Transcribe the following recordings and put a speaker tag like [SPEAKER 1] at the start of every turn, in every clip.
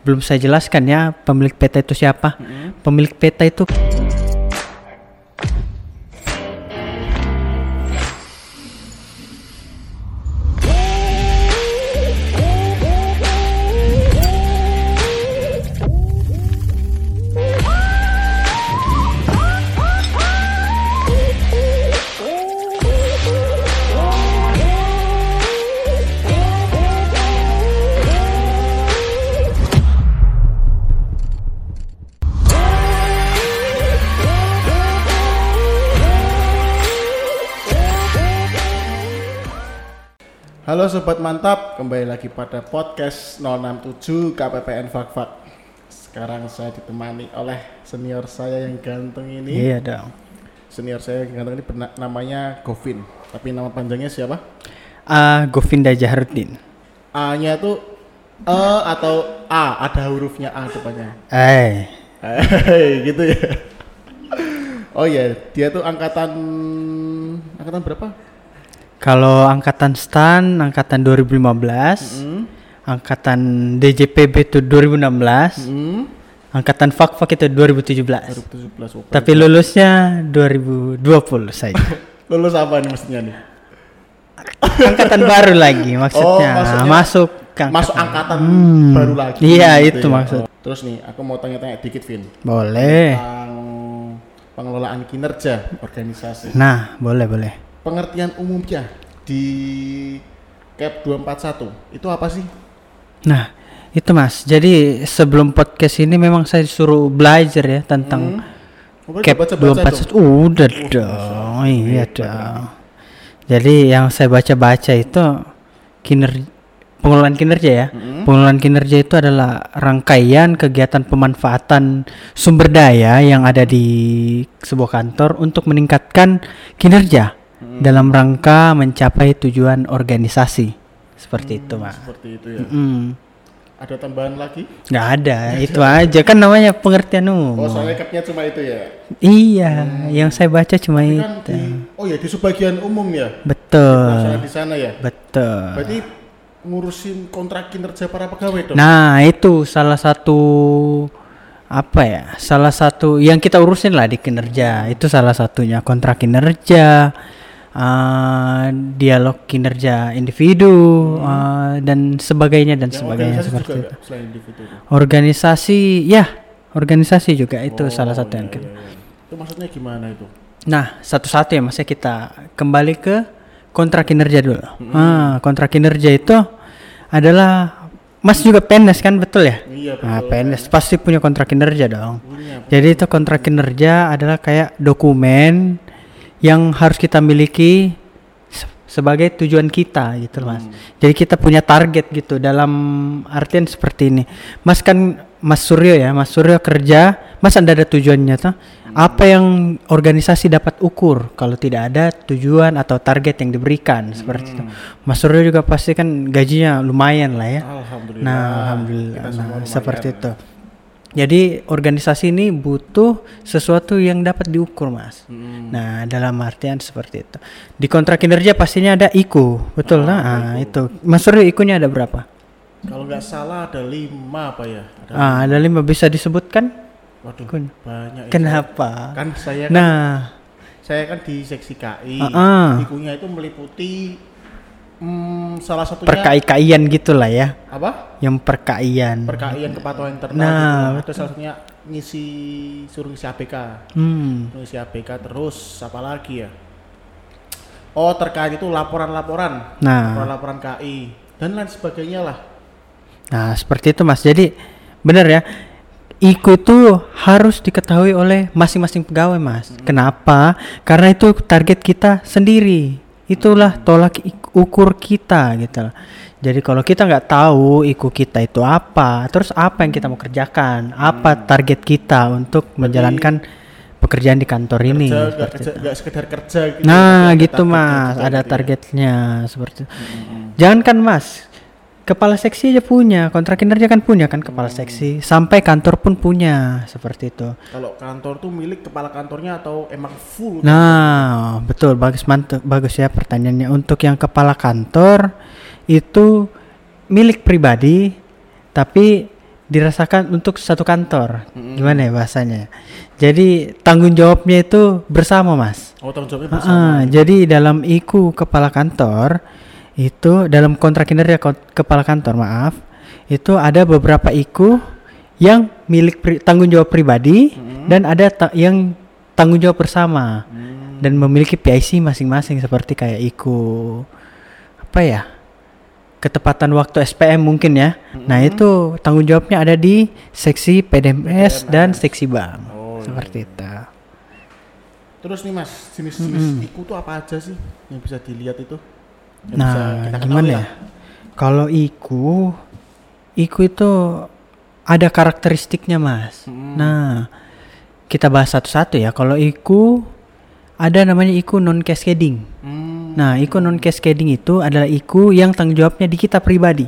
[SPEAKER 1] Belum saya jelaskan ya pemilik peta itu siapa. Pemilik peta itu
[SPEAKER 2] Halo sobat mantap, kembali lagi pada podcast 067 KPPN Fakfak. Sekarang saya ditemani oleh senior saya yang ganteng ini.
[SPEAKER 1] Iya dong.
[SPEAKER 2] Senior saya yang ganteng ini berna- namanya Govin. Tapi nama panjangnya siapa?
[SPEAKER 1] Ah, Govinda Jaharuddin.
[SPEAKER 2] A-nya tuh E atau A, ada hurufnya A depannya.
[SPEAKER 1] Eh,
[SPEAKER 2] Hei, gitu ya. Oh iya, dia tuh angkatan angkatan berapa?
[SPEAKER 1] Kalau angkatan STAN angkatan 2015,
[SPEAKER 2] Hmm.
[SPEAKER 1] angkatan DJPB itu 2016,
[SPEAKER 2] Hmm.
[SPEAKER 1] angkatan Fakfak itu 2017.
[SPEAKER 2] 2017. Oh,
[SPEAKER 1] Tapi lulusnya 2020 saja.
[SPEAKER 2] lulus apa nih mestinya nih?
[SPEAKER 1] angkatan baru lagi maksudnya.
[SPEAKER 2] Oh, maksudnya
[SPEAKER 1] masuk ke
[SPEAKER 2] Masuk angkatan
[SPEAKER 1] Hmm.
[SPEAKER 2] baru lagi.
[SPEAKER 1] Iya,
[SPEAKER 2] gitu
[SPEAKER 1] itu maksud.
[SPEAKER 2] Oh, Terus nih, aku mau tanya-tanya dikit, Vin.
[SPEAKER 1] Boleh.
[SPEAKER 2] Tentang pengelolaan kinerja organisasi.
[SPEAKER 1] Nah, boleh, boleh.
[SPEAKER 2] Pengertian umumnya di CAP 241 itu apa sih?
[SPEAKER 1] Nah, itu Mas. Jadi sebelum podcast ini memang saya disuruh belajar ya tentang
[SPEAKER 2] Oh, berarti
[SPEAKER 1] Cap
[SPEAKER 2] baca-baca
[SPEAKER 1] 241.
[SPEAKER 2] dong.
[SPEAKER 1] Udah dong. Iya dong. Jadi yang saya baca-baca itu kinerja pengelolaan kinerja ya. Pengelolaan kinerja itu adalah rangkaian kegiatan pemanfaatan sumber daya yang ada di sebuah kantor untuk meningkatkan kinerja dalam rangka mencapai tujuan organisasi. Seperti itu, Mas.
[SPEAKER 2] Seperti itu ya.
[SPEAKER 1] Mm.
[SPEAKER 2] Ada tambahan lagi?
[SPEAKER 1] Nggak ada, itu aja kan namanya pengertian umum.
[SPEAKER 2] Oh, soalnya capnya cuma itu ya.
[SPEAKER 1] Iya, yang saya baca cuma
[SPEAKER 2] Kan
[SPEAKER 1] itu.
[SPEAKER 2] di, oh ya di sebagian umum ya.
[SPEAKER 1] Betul,
[SPEAKER 2] di sana ya.
[SPEAKER 1] betul.
[SPEAKER 2] Berarti ngurusin kontrak kinerja para pegawai dong.
[SPEAKER 1] Nah, itu salah satu apa ya? Salah satu yang kita urusin lah di kinerja. Itu salah satunya kontrak kinerja, eh, dialog kinerja individu eh, dan sebagainya dan
[SPEAKER 2] Yang
[SPEAKER 1] sebagainya seperti
[SPEAKER 2] juga
[SPEAKER 1] itu.
[SPEAKER 2] individu. itu?
[SPEAKER 1] Organisasi, ya, organisasi juga itu salah satu yang
[SPEAKER 2] iya,
[SPEAKER 1] kita.
[SPEAKER 2] iya, iya. Itu maksudnya gimana itu?
[SPEAKER 1] Nah, satu-satu ya Mas ya kita kembali ke kontrak kinerja dulu. Ah, kontrak kinerja itu adalah Mas juga PNS kan betul ya?
[SPEAKER 2] Iya betul.
[SPEAKER 1] Nah, PNS pasti punya kontrak kinerja dong.
[SPEAKER 2] Punya.
[SPEAKER 1] Jadi itu kontrak kinerja adalah kayak dokumen yang harus kita miliki se- sebagai tujuan kita gitu Mas. Jadi kita punya target gitu dalam artian seperti ini. Mas kan Mas Suryo ya, Mas Suryo kerja, Mas anda ada tujuannya tuh. Apa yang organisasi dapat ukur kalau tidak ada tujuan atau target yang diberikan seperti itu. Mas Suryo juga pasti kan gajinya lumayan lah ya.
[SPEAKER 2] Alhamdulillah.
[SPEAKER 1] Nah, alhamdulillah. Nah, seperti itu. Jadi organisasi ini butuh sesuatu yang dapat diukur, Mas.
[SPEAKER 2] Mm.
[SPEAKER 1] Nah, dalam artian seperti itu. Di kontrak kinerja pastinya ada IKU, betul lah. Ah, itu. Mas Suryo IKU-nya ada berapa?
[SPEAKER 2] Kalau nggak salah ada lima apa ya? Ada,
[SPEAKER 1] Ah, ada lima bisa disebutkan?
[SPEAKER 2] waduh,
[SPEAKER 1] Kun.
[SPEAKER 2] banyak. ya.
[SPEAKER 1] Kenapa?
[SPEAKER 2] Kan saya kan,
[SPEAKER 1] Nah,
[SPEAKER 2] saya kan di seksi KI.
[SPEAKER 1] Ah, ah.
[SPEAKER 2] Ikunya itu meliputi hmm, salah satunya
[SPEAKER 1] perkai-kaian gitulah ya.
[SPEAKER 2] apa?
[SPEAKER 1] Yang perkaian.
[SPEAKER 2] Perkaian kepatuhan internal.
[SPEAKER 1] Nah,
[SPEAKER 2] gitu. Itu salah satunya ngisi suruh ngisi APK.
[SPEAKER 1] Hmm.
[SPEAKER 2] Ngisi APK terus apa lagi ya? Oh terkait itu laporan-laporan,
[SPEAKER 1] Nah,
[SPEAKER 2] laporan-laporan KI dan lain sebagainya lah.
[SPEAKER 1] Nah, seperti itu Mas. Jadi benar ya. IKU itu harus diketahui oleh masing-masing pegawai, Mas. Kenapa? Karena itu target kita sendiri. Itulah tolak ukur kita gitu loh. Jadi kalau kita nggak tahu IKU kita itu apa, terus apa yang kita mau kerjakan, apa target kita untuk menjalankan pekerjaan di kantor ini.
[SPEAKER 2] Kerja, nggak
[SPEAKER 1] seperti
[SPEAKER 2] kerja, nggak sekedar kerja gitu.
[SPEAKER 1] Nah, gitu Mas, ada
[SPEAKER 2] gitu ya.
[SPEAKER 1] targetnya seperti itu. Jangankan Mas, kepala seksi aja punya, kontrak kinerja kan punya kan kepala seksi, sampai kantor pun punya seperti itu.
[SPEAKER 2] Kalau kantor tuh milik kepala kantornya atau emang full?
[SPEAKER 1] Nah, betul, bagus mantap, bagus ya pertanyaannya. Untuk yang kepala kantor itu milik pribadi, tapi dirasakan untuk satu kantor. Gimana ya bahasanya? Jadi tanggung jawabnya itu bersama, Mas.
[SPEAKER 2] Oh, tanggung jawabnya bersama.
[SPEAKER 1] ah, jadi dalam IKU kepala kantor itu dalam kontrak kinerja kepala kantor, maaf, itu ada beberapa IKU yang milik pri- tanggung jawab pribadi dan ada ta- yang tanggung jawab bersama
[SPEAKER 2] Hmm.
[SPEAKER 1] dan memiliki PIC masing-masing seperti kayak IKU apa ya? ketepatan waktu SPM mungkin ya. Nah, itu tanggung jawabnya ada di seksi PDMS dan seksi bank.
[SPEAKER 2] Oh, iya,
[SPEAKER 1] seperti itu.
[SPEAKER 2] Terus nih Mas, jenis-jenis iku tuh apa aja sih yang bisa dilihat itu? Yang
[SPEAKER 1] Nah,
[SPEAKER 2] kita
[SPEAKER 1] gimana ya? Kalau iku, iku itu ada karakteristiknya, Mas.
[SPEAKER 2] Mm.
[SPEAKER 1] Nah, kita bahas satu-satu ya. Kalau iku ada namanya iku non cascading.
[SPEAKER 2] Hmm,
[SPEAKER 1] Nah, iku non cascading itu adalah iku yang tanggung jawabnya di kita pribadi.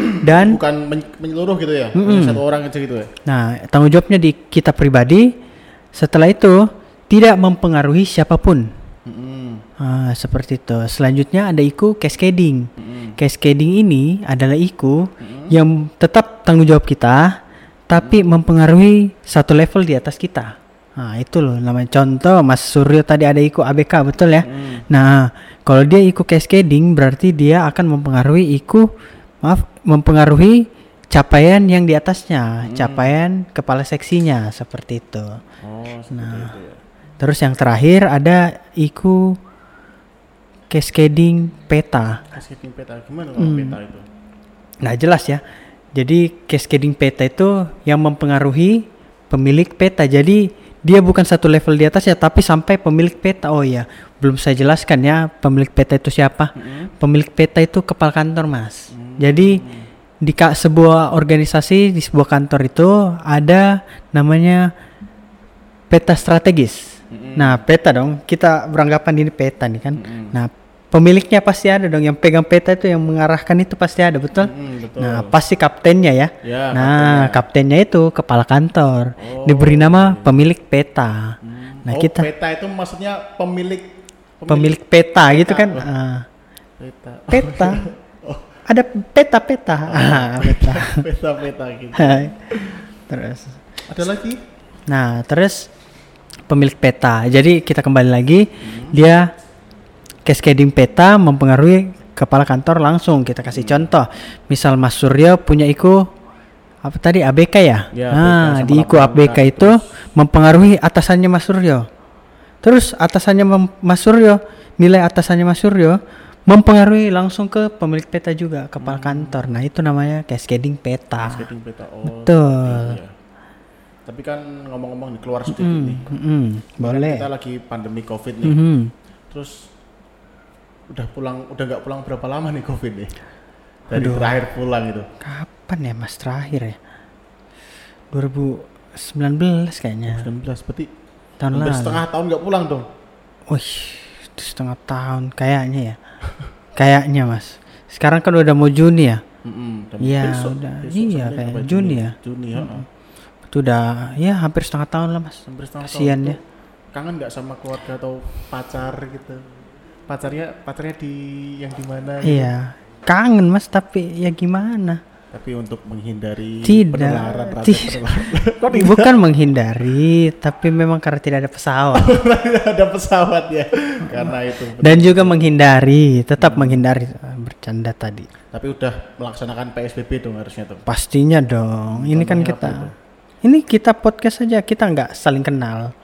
[SPEAKER 1] Dan
[SPEAKER 2] bukan men- menyeluruh gitu ya,
[SPEAKER 1] Mm-mm.
[SPEAKER 2] hanya satu orang aja gitu ya.
[SPEAKER 1] nah, tanggung jawabnya di kita pribadi. Setelah itu tidak mempengaruhi siapa
[SPEAKER 2] pun.
[SPEAKER 1] Ah, seperti itu. Selanjutnya ada iku cascading.
[SPEAKER 2] Mm-mm.
[SPEAKER 1] Cascading ini adalah iku yang tetap tanggung jawab kita, tapi mempengaruhi satu level di atas kita. Nah, itu loh namanya contoh Mas Suryo tadi ada iku ABK betul ya.
[SPEAKER 2] Mm.
[SPEAKER 1] Nah, kalau dia iku cascading berarti dia akan mempengaruhi iku maaf mempengaruhi capaian yang di atasnya, capaian kepala seksinya seperti itu.
[SPEAKER 2] Oh, seperti
[SPEAKER 1] Nah.
[SPEAKER 2] itu ya.
[SPEAKER 1] Terus yang terakhir ada iku cascading peta.
[SPEAKER 2] Cascading peta gimana kalau
[SPEAKER 1] Hmm.
[SPEAKER 2] peta itu?
[SPEAKER 1] Nah jelas ya. Jadi cascading peta itu yang mempengaruhi pemilik peta. Jadi dia bukan satu level di atasnya tapi sampai pemilik peta. Oh iya, belum saya jelaskan ya pemilik peta itu siapa. Pemilik peta itu kepala kantor mas. Jadi di sebuah organisasi di sebuah kantor itu ada namanya peta strategis. Nah peta dong kita beranggapan ini peta nih kan. Nah pemiliknya pasti ada dong yang pegang peta itu yang mengarahkan itu pasti ada betul.
[SPEAKER 2] Mm, betul.
[SPEAKER 1] Nah, pasti kaptennya ya.
[SPEAKER 2] Ya,
[SPEAKER 1] nah, kaptennya. itu kepala kantor. Diberi nama pemilik peta. Nah,
[SPEAKER 2] oh,
[SPEAKER 1] kita
[SPEAKER 2] peta itu maksudnya pemilik
[SPEAKER 1] pemilik peta gitu kan. Ah,
[SPEAKER 2] peta.
[SPEAKER 1] peta.
[SPEAKER 2] Oh.
[SPEAKER 1] Ada peta-peta. Ah, peta.
[SPEAKER 2] Peta-peta gitu.
[SPEAKER 1] terus.
[SPEAKER 2] Ada lagi?
[SPEAKER 1] Nah, terus pemilik peta. Jadi kita kembali lagi, dia cascading peta mempengaruhi kepala kantor langsung. Kita kasih contoh, misal Mas Suryo punya iku apa tadi ABK ya?
[SPEAKER 2] Ya,
[SPEAKER 1] nah,
[SPEAKER 2] ABK
[SPEAKER 1] di iku ABK itu mempengaruhi atasannya Mas Suryo. Terus atasannya Mem- Mas Suryo, nilai atasannya Mas Suryo mempengaruhi langsung ke pemilik peta juga, kepala kantor. Nah, itu namanya cascading peta.
[SPEAKER 2] Cascading peta. Oh.
[SPEAKER 1] Betul.
[SPEAKER 2] iya. Tapi kan ngomong-ngomong nih keluar sedikit
[SPEAKER 1] Hmm,
[SPEAKER 2] nih. Kan
[SPEAKER 1] boleh.
[SPEAKER 2] Kita lagi pandemi Covid nih.
[SPEAKER 1] Mhm.
[SPEAKER 2] Terus udah pulang udah nggak pulang berapa lama nih Covid nih? Dari terakhir pulang itu.
[SPEAKER 1] Kapan ya Mas terakhir ya? 2019 kayaknya.
[SPEAKER 2] 19 berarti
[SPEAKER 1] Tahun lalu.
[SPEAKER 2] setengah tahun nggak pulang dong.
[SPEAKER 1] Wih, setengah tahun kayaknya ya. kayaknya Mas. Sekarang kan udah mau Juni ya. Iya,
[SPEAKER 2] besok-
[SPEAKER 1] udah.
[SPEAKER 2] besok
[SPEAKER 1] Iya, kayak
[SPEAKER 2] berapa
[SPEAKER 1] Juni ya.
[SPEAKER 2] Juni ya.
[SPEAKER 1] Itu udah ya hampir setengah tahun lah Mas.
[SPEAKER 2] Hampir setengah tahun
[SPEAKER 1] Kasian
[SPEAKER 2] tuh
[SPEAKER 1] ya.
[SPEAKER 2] Kangen nggak sama keluarga atau pacar gitu? Pacarnya pacarnya di yang di mana? gitu?
[SPEAKER 1] Iya. Kangen Mas tapi ya gimana?
[SPEAKER 2] Tapi untuk menghindari
[SPEAKER 1] Tidak.
[SPEAKER 2] penularan
[SPEAKER 1] Tidak.
[SPEAKER 2] penularan.
[SPEAKER 1] Bukan menghindari, tapi memang karena tidak ada pesawat.
[SPEAKER 2] ada pesawat ya? Karena itu.
[SPEAKER 1] Dan juga menghindari, tetap menghindari bercanda tadi.
[SPEAKER 2] Tapi udah melaksanakan PSBB dong harusnya tuh.
[SPEAKER 1] Pastinya dong. Ini kan
[SPEAKER 2] Contohnya
[SPEAKER 1] kita,
[SPEAKER 2] apa itu?
[SPEAKER 1] ini kita podcast saja kita nggak saling kenal,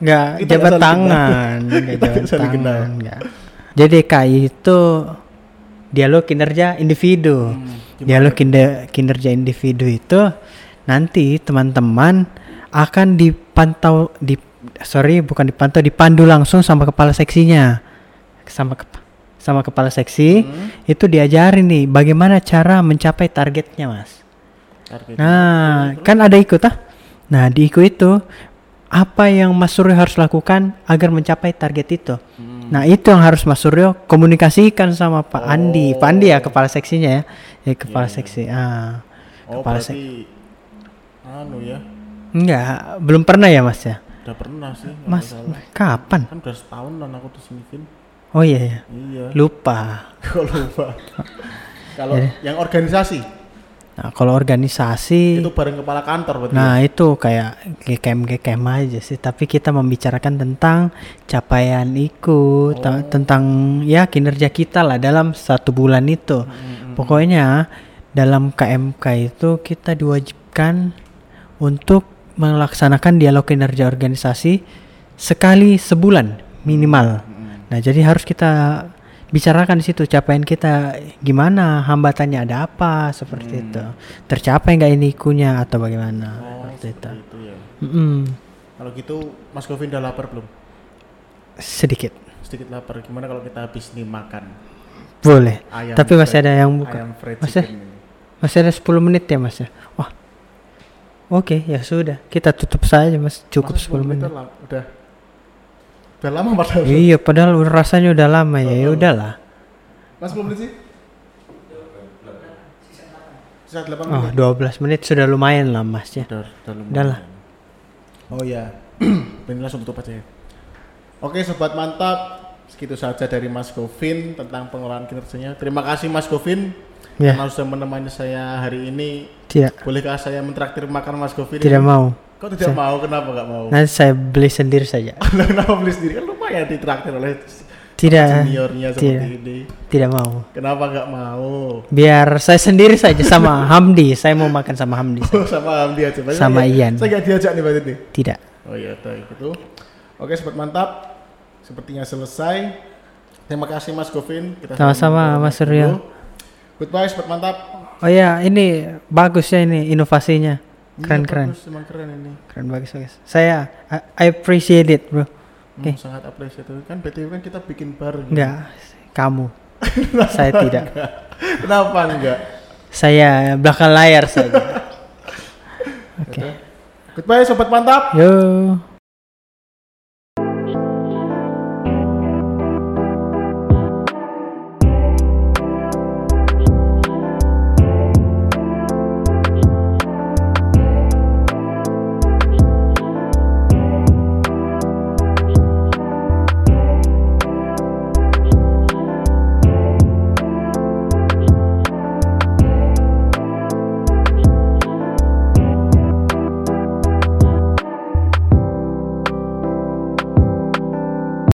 [SPEAKER 1] nggak
[SPEAKER 2] Kita nggak
[SPEAKER 1] jabat tangan, nggak
[SPEAKER 2] Kita
[SPEAKER 1] jabat tangan. Jadi KI itu dialog kinerja individu.
[SPEAKER 2] Hmm,
[SPEAKER 1] dialog kinerja individu itu nanti teman-teman akan dipantau di sorry bukan dipantau dipandu langsung sama kepala seksinya sama kep- sama kepala seksi
[SPEAKER 2] Hmm.
[SPEAKER 1] itu diajarin nih bagaimana cara mencapai targetnya mas
[SPEAKER 2] Target.
[SPEAKER 1] nah kan ada ikut ah nah di ikut itu apa yang Mas Suryo harus lakukan agar mencapai target itu?
[SPEAKER 2] Hmm.
[SPEAKER 1] nah itu yang harus Mas Suryo komunikasikan sama Pak Andi. Pak Andi ya kepala seksinya ya. Ya kepala
[SPEAKER 2] Iya, iya.
[SPEAKER 1] seksi ah
[SPEAKER 2] Oh
[SPEAKER 1] kepala
[SPEAKER 2] berarti anu ya?
[SPEAKER 1] Enggak belum pernah ya Mas ya?
[SPEAKER 2] Udah pernah sih
[SPEAKER 1] Mas kapan?
[SPEAKER 2] Kan udah setahunan aku di sini
[SPEAKER 1] oh iya ya
[SPEAKER 2] iya.
[SPEAKER 1] Lupa.
[SPEAKER 2] Kok lupa? Kalau yang organisasi
[SPEAKER 1] Nah, kalau organisasi
[SPEAKER 2] Itu bareng kepala kantor berarti.
[SPEAKER 1] Nah itu kayak GKM-GKM aja sih. Tapi kita membicarakan tentang capaian ikut ta- Tentang ya kinerja kita lah dalam satu bulan itu. Pokoknya dalam KMK itu kita diwajibkan untuk melaksanakan dialog kinerja organisasi sekali sebulan minimal. Nah jadi harus kita bicarakan di situ capaian kita gimana, hambatannya ada apa seperti itu, tercapai nggak ini ikunya atau bagaimana
[SPEAKER 2] Oh,
[SPEAKER 1] seperti itu.
[SPEAKER 2] itu ya.
[SPEAKER 1] Mm-mm.
[SPEAKER 2] Kalau gitu Mas Govin udah lapar belum?
[SPEAKER 1] Sedikit
[SPEAKER 2] Sedikit lapar. Gimana kalau kita habis nih makan
[SPEAKER 1] boleh.
[SPEAKER 2] ayam
[SPEAKER 1] Tapi masih ada yang buka.
[SPEAKER 2] Ayam
[SPEAKER 1] Masih? Masih ada 10 menit ya mas ya. Wah. Oke ya sudah kita tutup saja mas cukup
[SPEAKER 2] Masa
[SPEAKER 1] 10 menit.
[SPEAKER 2] lah, udah udah lama padahal.
[SPEAKER 1] Iya padahal rasanya udah lama ya ya udahlah.
[SPEAKER 2] Mas 10 menit sih? Sisa 8
[SPEAKER 1] Oh
[SPEAKER 2] menit.
[SPEAKER 1] 12 menit sudah lumayan lah mas ya.
[SPEAKER 2] Udah, udah lumayan.
[SPEAKER 1] Udah lah.
[SPEAKER 2] Oh iya. Ini langsung tutup aja ya. Oke sobat mantap, segitu saja dari Mas Govin tentang pengelolaan kinerjanya. Terima kasih Mas Govin
[SPEAKER 1] Ya
[SPEAKER 2] karena sudah menemani saya hari ini.
[SPEAKER 1] tidak
[SPEAKER 2] Bolehkah saya mentraktir makan Mas Govin?
[SPEAKER 1] tidak
[SPEAKER 2] ini?
[SPEAKER 1] mau.
[SPEAKER 2] Kok tidak mau? Kenapa nggak mau?
[SPEAKER 1] Nanti saya beli sendiri saja.
[SPEAKER 2] Kenapa beli sendiri? Kan lumayan ditraktir oleh
[SPEAKER 1] Tidak
[SPEAKER 2] seniornya seperti
[SPEAKER 1] tidak
[SPEAKER 2] ini.
[SPEAKER 1] tidak mau.
[SPEAKER 2] Kenapa nggak mau?
[SPEAKER 1] Biar saya sendiri saja sama Hamdi. Saya mau makan sama Hamdi. saja.
[SPEAKER 2] Oh, sama Hamdi aja. Berarti
[SPEAKER 1] Sama
[SPEAKER 2] saya-
[SPEAKER 1] Ian.
[SPEAKER 2] Saya nggak diajak nih berarti nih.
[SPEAKER 1] Tidak.
[SPEAKER 2] Oh iya, baik itu. Oke, sobat mantap. Sepertinya selesai. Terima kasih Mas Govin.
[SPEAKER 1] Sama-sama, Mas Surya.
[SPEAKER 2] Goodbye, sobat mantap.
[SPEAKER 1] Oh ya ini bagus ya ini inovasinya. Keren
[SPEAKER 2] Iya,
[SPEAKER 1] keren.
[SPEAKER 2] Emang keren ini.
[SPEAKER 1] Keren bagus bagus. Saya I, I appreciate it bro.
[SPEAKER 2] Hmm,
[SPEAKER 1] Oke.
[SPEAKER 2] sangat appreciate. Kan BTW kan kita bikin bareng.
[SPEAKER 1] Enggak kamu. saya tidak.
[SPEAKER 2] Kenapa enggak?
[SPEAKER 1] Saya belakang layar saja. Oke.
[SPEAKER 2] Goodbye, sobat mantap.
[SPEAKER 1] Yo.